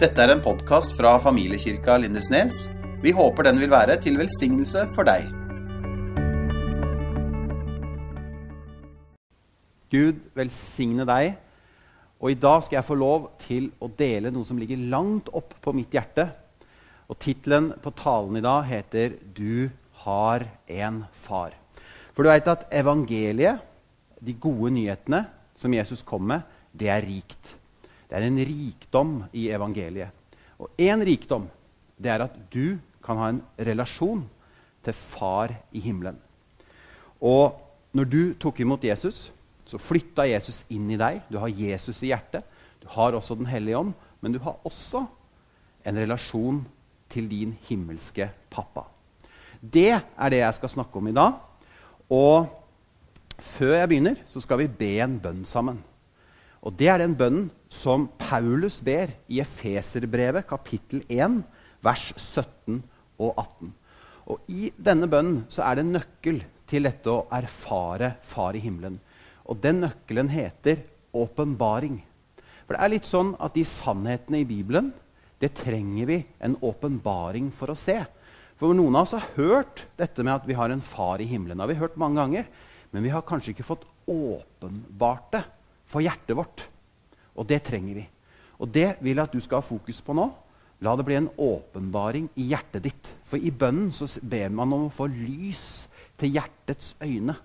Dette er en podkast fra familiekirka Lindesnes. Vi håper den vil være til velsignelse for deg. Gud velsigne deg. Og i dag skal jeg få lov til å dele noe som ligger langt opp på mitt hjerte. Og tittelen på talen i dag heter 'Du har en far'. For du veit at evangeliet, de gode nyhetene som Jesus kom med, det er rikt. Det er en rikdom i evangeliet. Og én rikdom det er at du kan ha en relasjon til Far i himmelen. Og når du tok imot Jesus, så flytta Jesus inn i deg. Du har Jesus i hjertet. Du har også Den hellige ånd. Men du har også en relasjon til din himmelske pappa. Det er det jeg skal snakke om i dag. Og før jeg begynner, så skal vi be en bønn sammen. Og det er den bønnen som Paulus ber i Efeserbrevet kapittel 1, vers 17 og 18. Og I denne bønnen så er det nøkkel til dette å erfare Far i himmelen. Og den nøkkelen heter åpenbaring. For det er litt sånn at de sannhetene i Bibelen det trenger vi en åpenbaring for å se. For noen av oss har hørt dette med at vi har en far i himmelen. Det har vi hørt mange ganger, Men vi har kanskje ikke fått åpenbart det for hjertet vårt. Og det trenger vi. Og det vil jeg at du skal ha fokus på nå. La det bli en åpenbaring i hjertet ditt. For i bønnen så ber man om å få lys til hjertets øyne.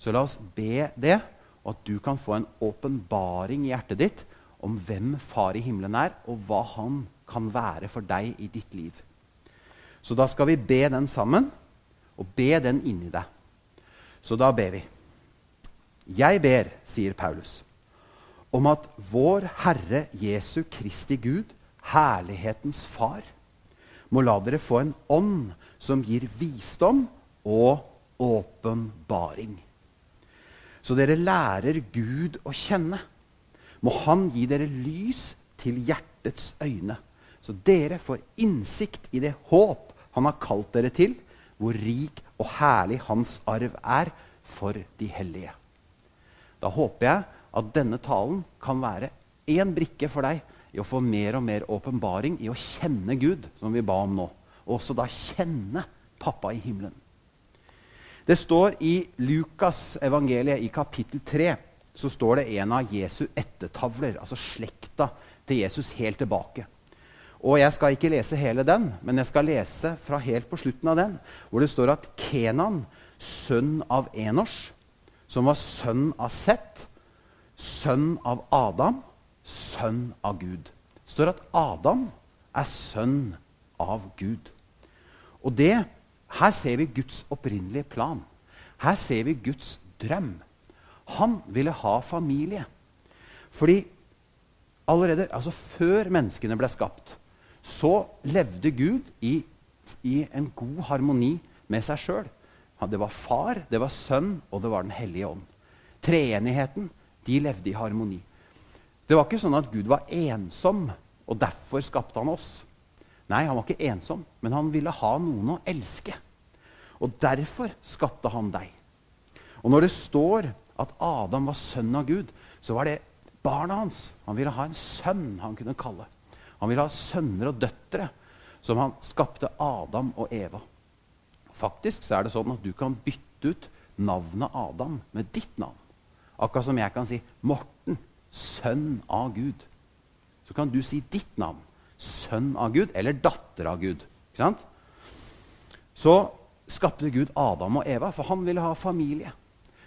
Så la oss be det, og at du kan få en åpenbaring i hjertet ditt om hvem Far i himmelen er, og hva han kan være for deg i ditt liv. Så da skal vi be den sammen, og be den inni deg. Så da ber vi. Jeg ber, sier Paulus, om at vår Herre Jesu Kristi Gud, herlighetens Far, må la dere få en ånd som gir visdom og åpenbaring. Så dere lærer Gud å kjenne. Må Han gi dere lys til hjertets øyne, så dere får innsikt i det håp Han har kalt dere til, hvor rik og herlig Hans arv er for de hellige. Da håper jeg at denne talen kan være én brikke for deg i å få mer og mer åpenbaring i å kjenne Gud, som vi ba om nå. Og også da kjenne pappa i himmelen. Det står i Lukas evangeliet i kapittel 3 så står det en av Jesu ettertavler, altså slekta til Jesus helt tilbake. Og Jeg skal ikke lese hele den, men jeg skal lese fra helt på slutten av den, hvor det står at Kenan, sønn av Enosh, som var sønn av Seth, sønn av Adam, sønn av Gud. Det står at Adam er sønn av Gud. Og det, her ser vi Guds opprinnelige plan. Her ser vi Guds drøm. Han ville ha familie. Fordi allerede altså før menneskene ble skapt, så levde Gud i, i en god harmoni med seg sjøl. Det var far, det var sønn, og det var Den hellige ånd. Treenigheten de levde i harmoni. Det var ikke sånn at Gud var ensom, og derfor skapte han oss. Nei, han var ikke ensom, men han ville ha noen å elske. Og derfor skapte han deg. Og når det står at Adam var sønn av Gud, så var det barna hans. Han ville ha en sønn han kunne kalle. Han ville ha sønner og døtre, som han skapte Adam og Eva. Faktisk så er det sånn at du kan bytte ut navnet Adam med ditt navn. Akkurat som jeg kan si Morten, sønn av Gud. Så kan du si ditt navn. Sønn av Gud eller datter av Gud. Så skapte Gud Adam og Eva, for han ville ha familie.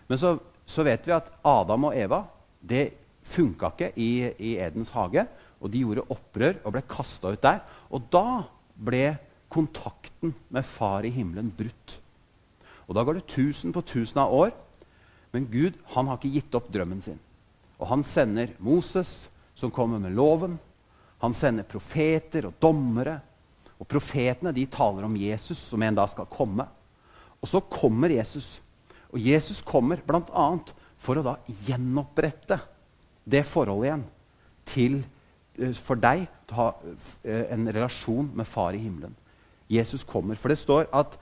Men så, så vet vi at Adam og Eva det funka ikke i, i, Edens hage. Og de gjorde opprør og ble kasta ut der. Og da ble kontakten med Far i himmelen brutt. Og da går det tusen på tusen av år men Gud han har ikke gitt opp drømmen sin. Og han sender Moses, som kommer med loven. Han sender profeter og dommere. Og profetene de taler om Jesus, som en dag skal komme. Og så kommer Jesus. Og Jesus kommer bl.a. for å da gjenopprette det forholdet igjen til, eh, for deg til å ha eh, en relasjon med Far i himmelen. Jesus kommer. For det står at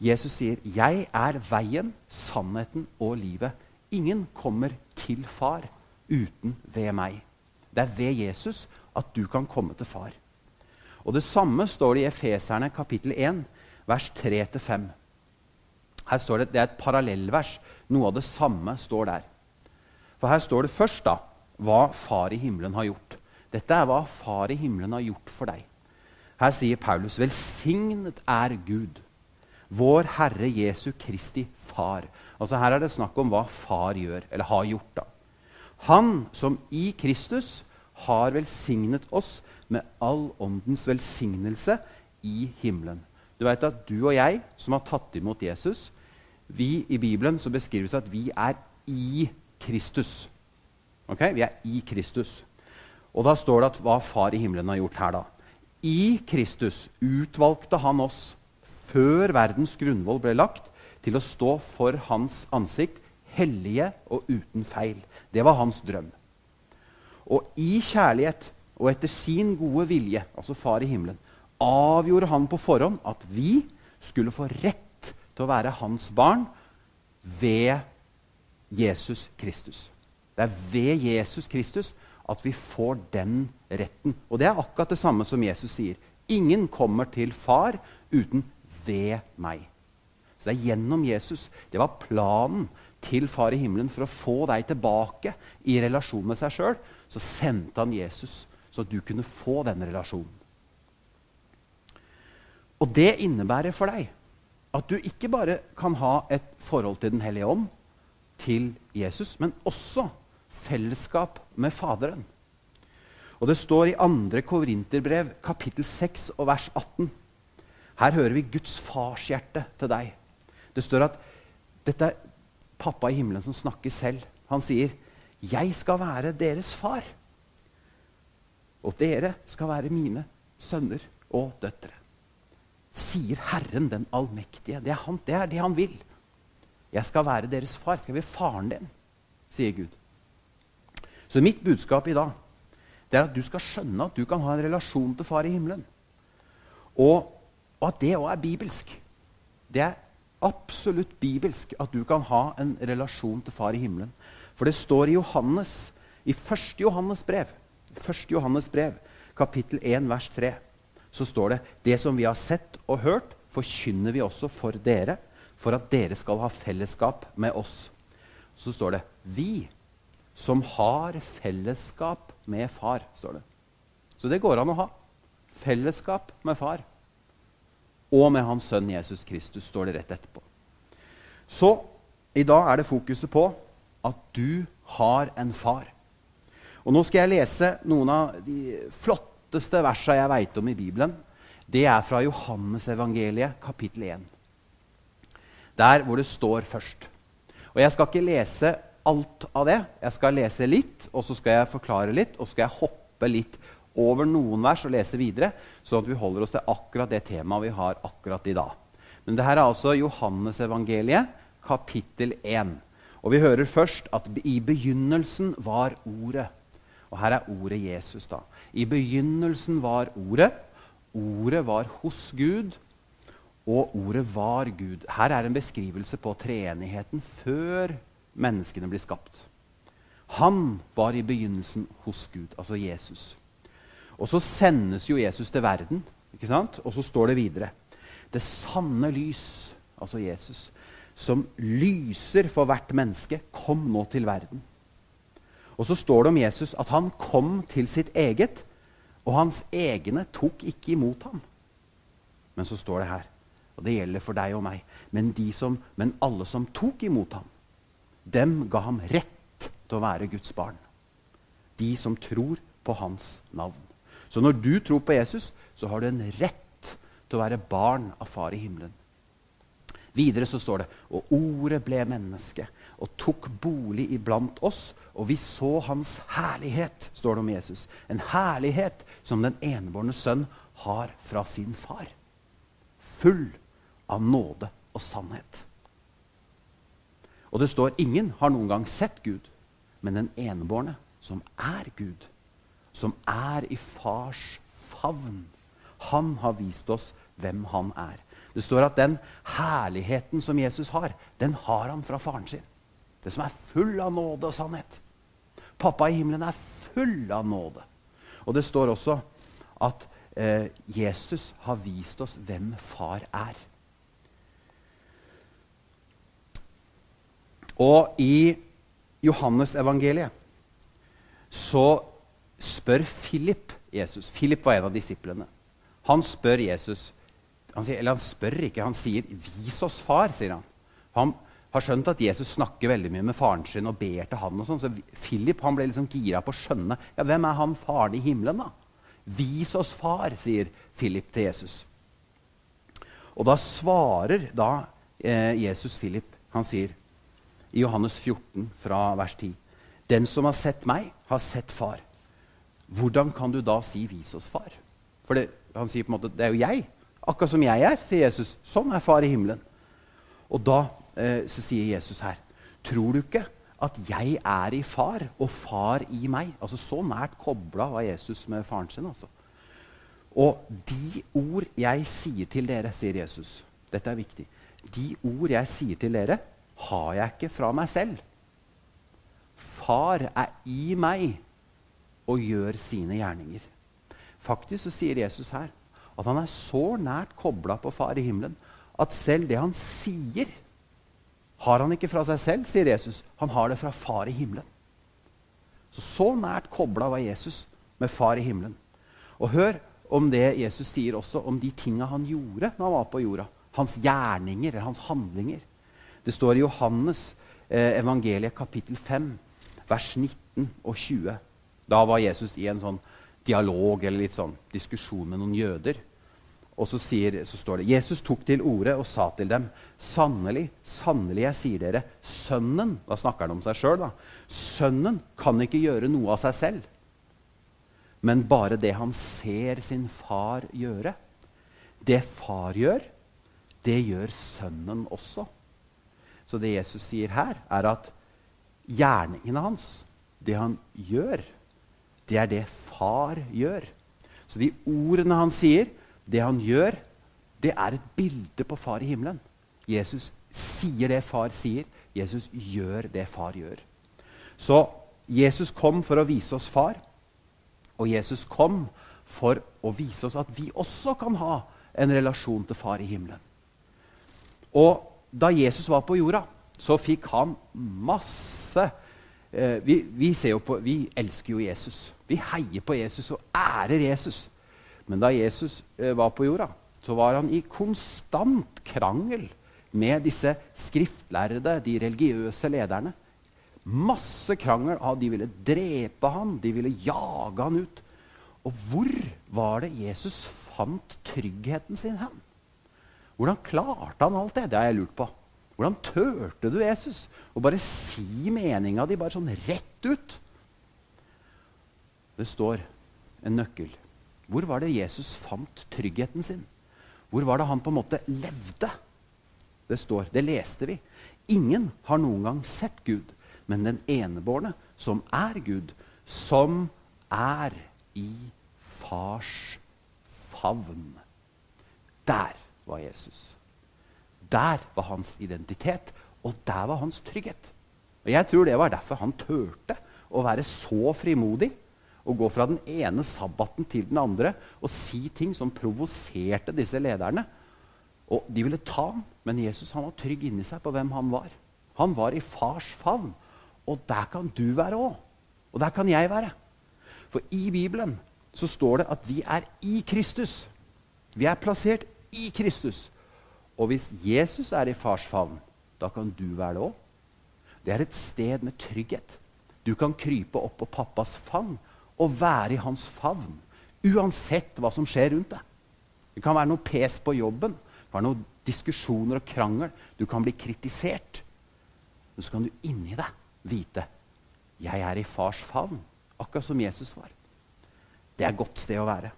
Jesus sier, 'Jeg er veien, sannheten og livet'. Ingen kommer til Far uten ved meg. Det er ved Jesus at du kan komme til far. Og Det samme står det i Efeserne kapittel 1, vers 3-5. Her står Det det er et parallellvers. Noe av det samme står der. For her står det først da, hva Far i himmelen har gjort. Dette er hva Far i himmelen har gjort for deg. Her sier Paulus.: Velsignet er Gud, vår Herre Jesu Kristi Far. Altså Her er det snakk om hva far gjør, eller har gjort. da. Han som i Kristus har velsignet oss med all åndens velsignelse i himmelen. Du vet at du og jeg som har tatt imot Jesus, vi i Bibelen så beskrives at vi er i Kristus. Ok? Vi er i Kristus. Og da står det at hva Far i himmelen har gjort her, da. I Kristus utvalgte han oss før verdens grunnvoll ble lagt, til å stå for hans ansikt, hellige og uten feil. Det var hans drøm. Og i kjærlighet og etter sin gode vilje, altså Far i himmelen, avgjorde han på forhånd at vi skulle få rett til å være hans barn ved Jesus Kristus. Det er ved Jesus Kristus at vi får den retten. Og det er akkurat det samme som Jesus sier. Ingen kommer til far uten ved meg. Så det er gjennom Jesus. Det var planen til Far i himmelen for å få deg tilbake i relasjon med seg sjøl. Så sendte han Jesus, så du kunne få den relasjonen. Og det innebærer for deg at du ikke bare kan ha et forhold til Den hellige ånd, til Jesus, men også fellesskap med Faderen. Og Det står i 2. Korinterbrev, kapittel 6 og vers 18. Her hører vi Guds farshjerte til deg. Det står at dette er pappa i himmelen som snakker selv. Han sier, 'Jeg skal være deres far.' Og dere skal være mine sønner og døtre. Sier Herren den allmektige. Det er, han, det er det han vil. Jeg skal være deres far. Skal jeg være faren din, sier Gud. Så mitt budskap i dag det er at du skal skjønne at du kan ha en relasjon til Far i himmelen. Og, og at det òg er bibelsk. Det er absolutt bibelsk at du kan ha en relasjon til Far i himmelen. For det står i Johannes, i 1. Johannes brev, 1. Johannes brev, kapittel 1, vers 3, så står det det som vi har sett og hørt, forkynner vi også for dere, for at dere skal ha fellesskap med oss. Så står det vi som har fellesskap med far. står det. Så det går an å ha. Fellesskap med far. Og med hans sønn Jesus Kristus, står det rett etterpå. Så i dag er det fokuset på at du har en far. Og Nå skal jeg lese noen av de flotteste versene jeg veit om i Bibelen. Det er fra Johannesevangeliet, kapittel 1. Der hvor det står først. Og Jeg skal ikke lese alt av det. Jeg skal lese litt, og så skal jeg forklare litt, og så skal jeg hoppe litt over noen vers og lese videre, sånn at vi holder oss til akkurat det temaet vi har akkurat i dag. Men dette er altså Johannesevangeliet, kapittel 1. Og vi hører først at i begynnelsen var Ordet. Og her er ordet Jesus, da. I begynnelsen var Ordet. Ordet var hos Gud, og ordet var Gud. Her er en beskrivelse på treenigheten før menneskene blir skapt. Han var i begynnelsen hos Gud, altså Jesus. Og så sendes jo Jesus til verden, ikke sant? og så står det videre Det sanne lys, altså Jesus, som lyser for hvert menneske, kom nå til verden. Og så står det om Jesus at han kom til sitt eget, og hans egne tok ikke imot ham. Men så står det her, og det gjelder for deg og meg, men, som, men alle som tok imot ham, dem ga ham rett til å være Guds barn. De som tror på hans navn. Så når du tror på Jesus, så har du en rett til å være barn av Far i himmelen. Videre så står det og ordet ble menneske og tok bolig iblant oss, og vi så hans herlighet, står det om Jesus. En herlighet som den enebårne sønn har fra sin far. Full av nåde og sannhet. Og det står ingen har noen gang sett Gud, men den enebårne, som er Gud, som er i fars favn, han har vist oss hvem han er. Det står at den herligheten som Jesus har, den har han fra faren sin. Det som er full av nåde og sannhet. Pappa i himmelen er full av nåde. Og det står også at eh, Jesus har vist oss hvem far er. Og i Johannesevangeliet så spør Philip Jesus. Philip var en av disiplene. Han spør Jesus han sier, Eller han spør ikke, han sier 'vis oss far', sier han. Han har skjønt at Jesus snakker veldig mye med faren sin og ber til han. og sånn, Så Philip han ble liksom gira på å skjønne ja, hvem er han faren i himmelen. da? Vis oss far, sier Philip til Jesus. Og da svarer da eh, Jesus Philip. Han sier i Johannes 14 fra vers 10.: Den som har sett meg, har sett far. Hvordan kan du da si 'vis oss far'? For det, han sier på en måte, det er jo jeg. Akkurat som jeg er, sier Jesus. Sånn er far i himmelen. Og da eh, sier Jesus her Tror du ikke at jeg er i far, og far i meg? Altså Så nært kobla var Jesus med faren sin. altså. Og de ord jeg sier til dere, sier Jesus Dette er viktig. De ord jeg sier til dere, har jeg ikke fra meg selv. Far er i meg og gjør sine gjerninger. Faktisk så sier Jesus her at han er så nært kobla på Far i himmelen at selv det han sier, har han ikke fra seg selv, sier Jesus. Han har det fra Far i himmelen. Så så nært kobla var Jesus med Far i himmelen. Og hør om det Jesus sier også om de tinga han gjorde når han var på jorda. Hans gjerninger eller hans handlinger. Det står i Johannes eh, evangeliet kapittel 5, vers 19 og 20. Da var Jesus i en sånn dialog eller litt sånn diskusjon med noen jøder. Og så, sier, så står det Jesus tok til orde og sa til dem.: Sannelig, sannelig, jeg sier dere, Sønnen Da snakker han om seg sjøl. Sønnen kan ikke gjøre noe av seg selv, men bare det han ser sin far gjøre. Det far gjør, det gjør sønnen også. Så det Jesus sier her, er at gjerningene hans, det han gjør, det er det far gjør. Så de ordene han sier, det han gjør, det er et bilde på far i himmelen. Jesus sier det far sier. Jesus gjør det far gjør. Så Jesus kom for å vise oss far, og Jesus kom for å vise oss at vi også kan ha en relasjon til far i himmelen. Og da Jesus var på jorda, så fikk han masse eh, vi, vi, på, vi elsker jo Jesus. Vi heier på Jesus og ærer Jesus. Men da Jesus eh, var på jorda, så var han i konstant krangel med disse skriftlærde, de religiøse lederne. Masse krangel. Ah, de ville drepe han, de ville jage han ut. Og hvor var det Jesus fant tryggheten sin hen? Hvordan klarte han alt det? Det har jeg lurt på. Hvordan turte du, Jesus, å bare si meninga di bare sånn rett ut? Det står en nøkkel. Hvor var det Jesus fant tryggheten sin? Hvor var det han på en måte levde? Det står, det leste vi. Ingen har noen gang sett Gud, men den enebårne, som er Gud, som er i fars favn. Der var Jesus. Der var hans identitet, og der var hans trygghet. Og Jeg tror det var derfor han turte å være så frimodig å gå fra den ene sabbaten til den andre og si ting som provoserte disse lederne. Og De ville ta ham, men Jesus han var trygg inni seg på hvem han var. Han var i fars favn. Og der kan du være òg. Og der kan jeg være. For i Bibelen så står det at vi er i Kristus. Vi er plassert i Kristus. Og hvis Jesus er i fars favn, da kan du være det òg. Det er et sted med trygghet. Du kan krype opp på pappas fang og være i hans favn. Uansett hva som skjer rundt deg. Det kan være noe pes på jobben, det kan være noen diskusjoner og krangel. Du kan bli kritisert. Men så kan du inni deg vite jeg er i fars favn, akkurat som Jesus var. Det er et godt sted å være.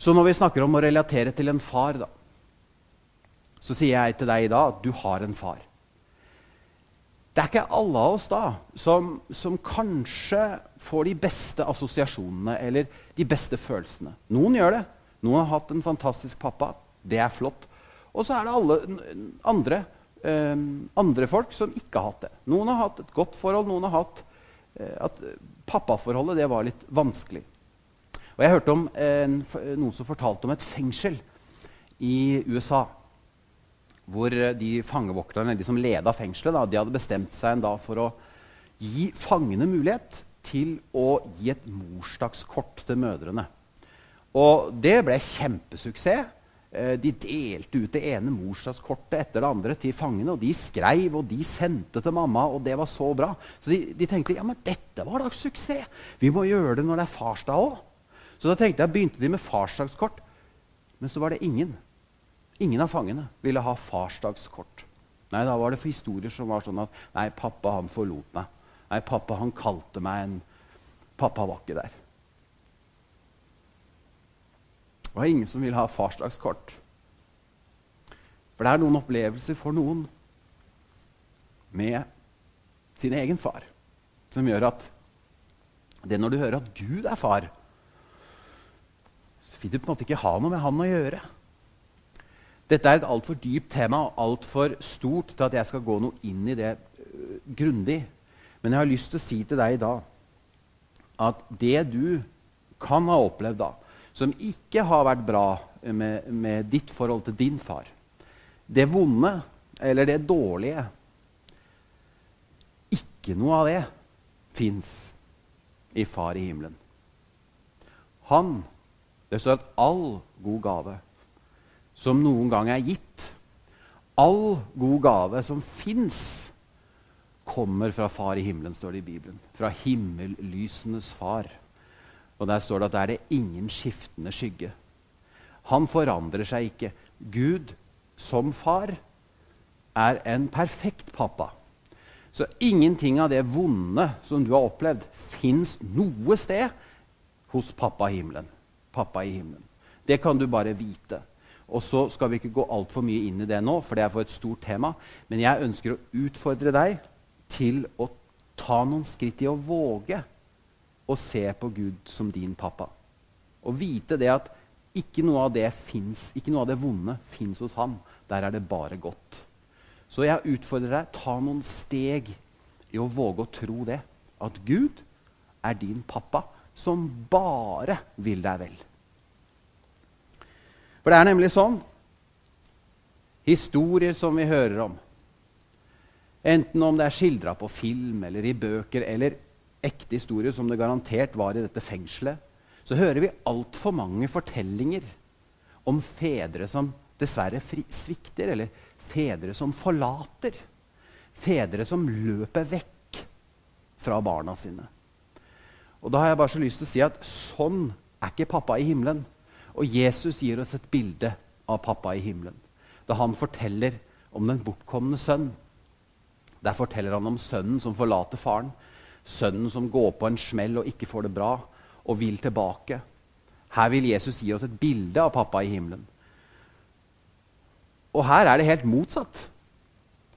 Så når vi snakker om å relatere til en far, da, så sier jeg til deg i dag at du har en far. Det er ikke alle av oss da som, som, kanskje får de beste assosiasjonene eller de beste følelsene. Noen gjør det. Noen har hatt en fantastisk pappa. Det er flott. Og så er det alle andre, eh, andre folk som ikke har hatt det. Noen har hatt et godt forhold, noen har hatt eh, at pappaforholdet det var litt vanskelig. Og Jeg hørte om en, noen som fortalte om et fengsel i USA. Hvor de fangevokterne, de som leda fengselet, da, de hadde bestemt seg en dag for å gi fangene mulighet til å gi et morsdagskort til mødrene. Og det ble kjempesuksess. Eh, de delte ut det ene morsdagskortet etter det andre til fangene. Og de skrev og de sendte til mamma, og det var så bra. Så de, de tenkte ja, men dette var da suksess. Vi må gjøre det når det er farsdag òg. Så da tenkte jeg, begynte de med farsdagskort. Men så var det ingen. Ingen av fangene ville ha farsdagskort. Nei, Da var det historier som var sånn at Nei, pappa han forlot meg. Nei, pappa han kalte meg en Pappa var ikke der. Det var ingen som ville ha farsdagskort. For det er noen opplevelser for noen med sin egen far som gjør at det når du hører at Gud er far, vil du på en måte ikke ha noe med han å gjøre. Dette er et altfor dypt tema og altfor stort til at jeg skal gå noe inn i det uh, grundig. Men jeg har lyst til å si til deg i dag at det du kan ha opplevd da, som ikke har vært bra med, med ditt forhold til din far. Det vonde eller det dårlige Ikke noe av det fins i Far i himmelen. Han Det står at all god gave som noen gang er gitt, all god gave som fins, kommer fra Far i himmelen, står det i Bibelen. Fra himmellysenes far. Og Der står det at det er det ingen skiftende skygge. Han forandrer seg ikke. Gud som far er en perfekt pappa. Så ingenting av det vonde som du har opplevd, fins noe sted hos pappa i himmelen. Pappa i himmelen. Det kan du bare vite. Og så skal vi ikke gå altfor mye inn i det nå, for det er for et stort tema. Men jeg ønsker å utfordre deg til å ta noen skritt i å våge å se på Gud som din pappa. Og vite det at ikke noe av det, finnes, ikke noe av det vonde fins hos ham. Der er det bare godt. Så jeg utfordrer deg ta noen steg i å våge å tro det. At Gud er din pappa som bare vil deg vel. For det er nemlig sånn Historier som vi hører om, enten om det er skildra på film eller i bøker eller ekte historier som det garantert var i dette fengselet, så hører vi altfor mange fortellinger om fedre som dessverre svikter, eller fedre som forlater. Fedre som løper vekk fra barna sine. Og Da har jeg bare så lyst til å si at sånn er ikke pappa i himmelen. Og Jesus gir oss et bilde av pappa i himmelen. Da han forteller om den bortkomne sønn. Der forteller han om sønnen som forlater faren sønnen som går på en smell og ikke får det bra, og vil tilbake. Her vil Jesus gi oss et bilde av pappa i himmelen. Og her er det helt motsatt.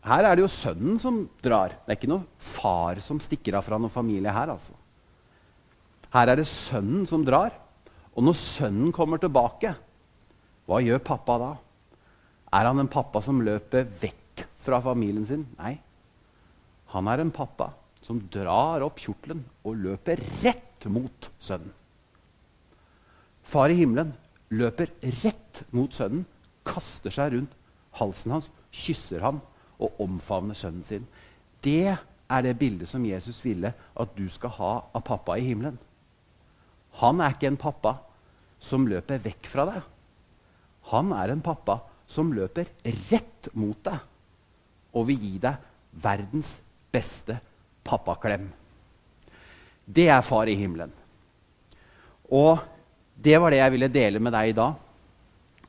Her er det jo sønnen som drar. Det er ikke noe far som stikker av fra noen familie her. altså. Her er det sønnen som drar. Og når sønnen kommer tilbake, hva gjør pappa da? Er han en pappa som løper vekk fra familien sin? Nei. Han er en pappa som drar opp kjortelen og løper rett mot sønnen. Far i himmelen løper rett mot sønnen, kaster seg rundt halsen hans, kysser ham og omfavner sønnen sin. Det er det bildet som Jesus ville at du skal ha av pappa i himmelen. Han er ikke en pappa som løper vekk fra deg. Han er en pappa som løper rett mot deg og vil gi deg verdens beste pappaklem. Det er far i himmelen. Og det var det jeg ville dele med deg i dag.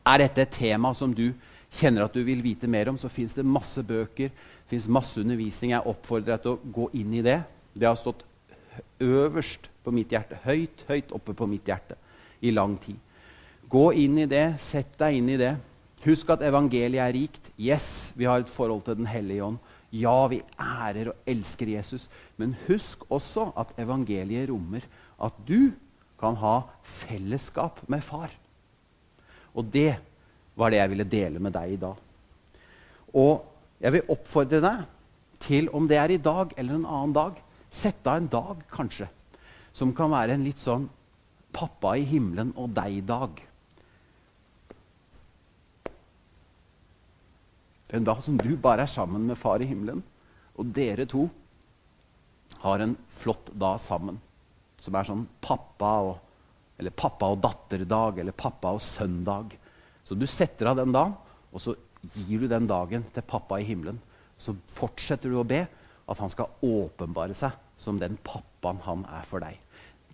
Er dette et tema som du kjenner at du vil vite mer om, så fins det masse bøker, fins masse undervisning. Jeg oppfordrer deg til å gå inn i det. Det har stått øverst på mitt hjerte, høyt, høyt oppe på mitt hjerte i lang tid. Gå inn i det, sett deg inn i det. Husk at evangeliet er rikt. Yes, vi har et forhold til Den hellige ånd. Ja, vi ærer og elsker Jesus, men husk også at evangeliet rommer at du kan ha fellesskap med far. Og det var det jeg ville dele med deg i dag. Og jeg vil oppfordre deg til, om det er i dag eller en annen dag, Sett av en dag, kanskje, som kan være en litt sånn pappa i himmelen og deg-dag. En dag som du bare er sammen med far i himmelen, og dere to har en flott dag sammen. Som er sånn pappa og, eller pappa og datter-dag eller pappa og sønn-dag. Så du setter av den dagen, og så gir du den dagen til pappa i himmelen. Så fortsetter du å be at han skal åpenbare seg som den pappaen han er for deg.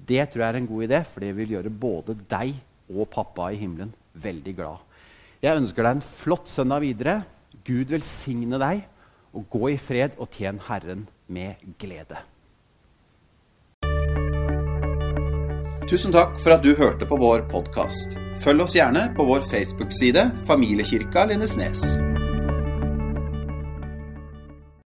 Det tror jeg er en god idé, for det vil gjøre både deg og pappa i himmelen veldig glad. Jeg ønsker deg en flott søndag videre. Gud velsigne deg, og gå i fred og tjen Herren med glede. Tusen takk for at du hørte på vår podkast. Følg oss gjerne på vår Facebook-side Familiekirka Lindesnes.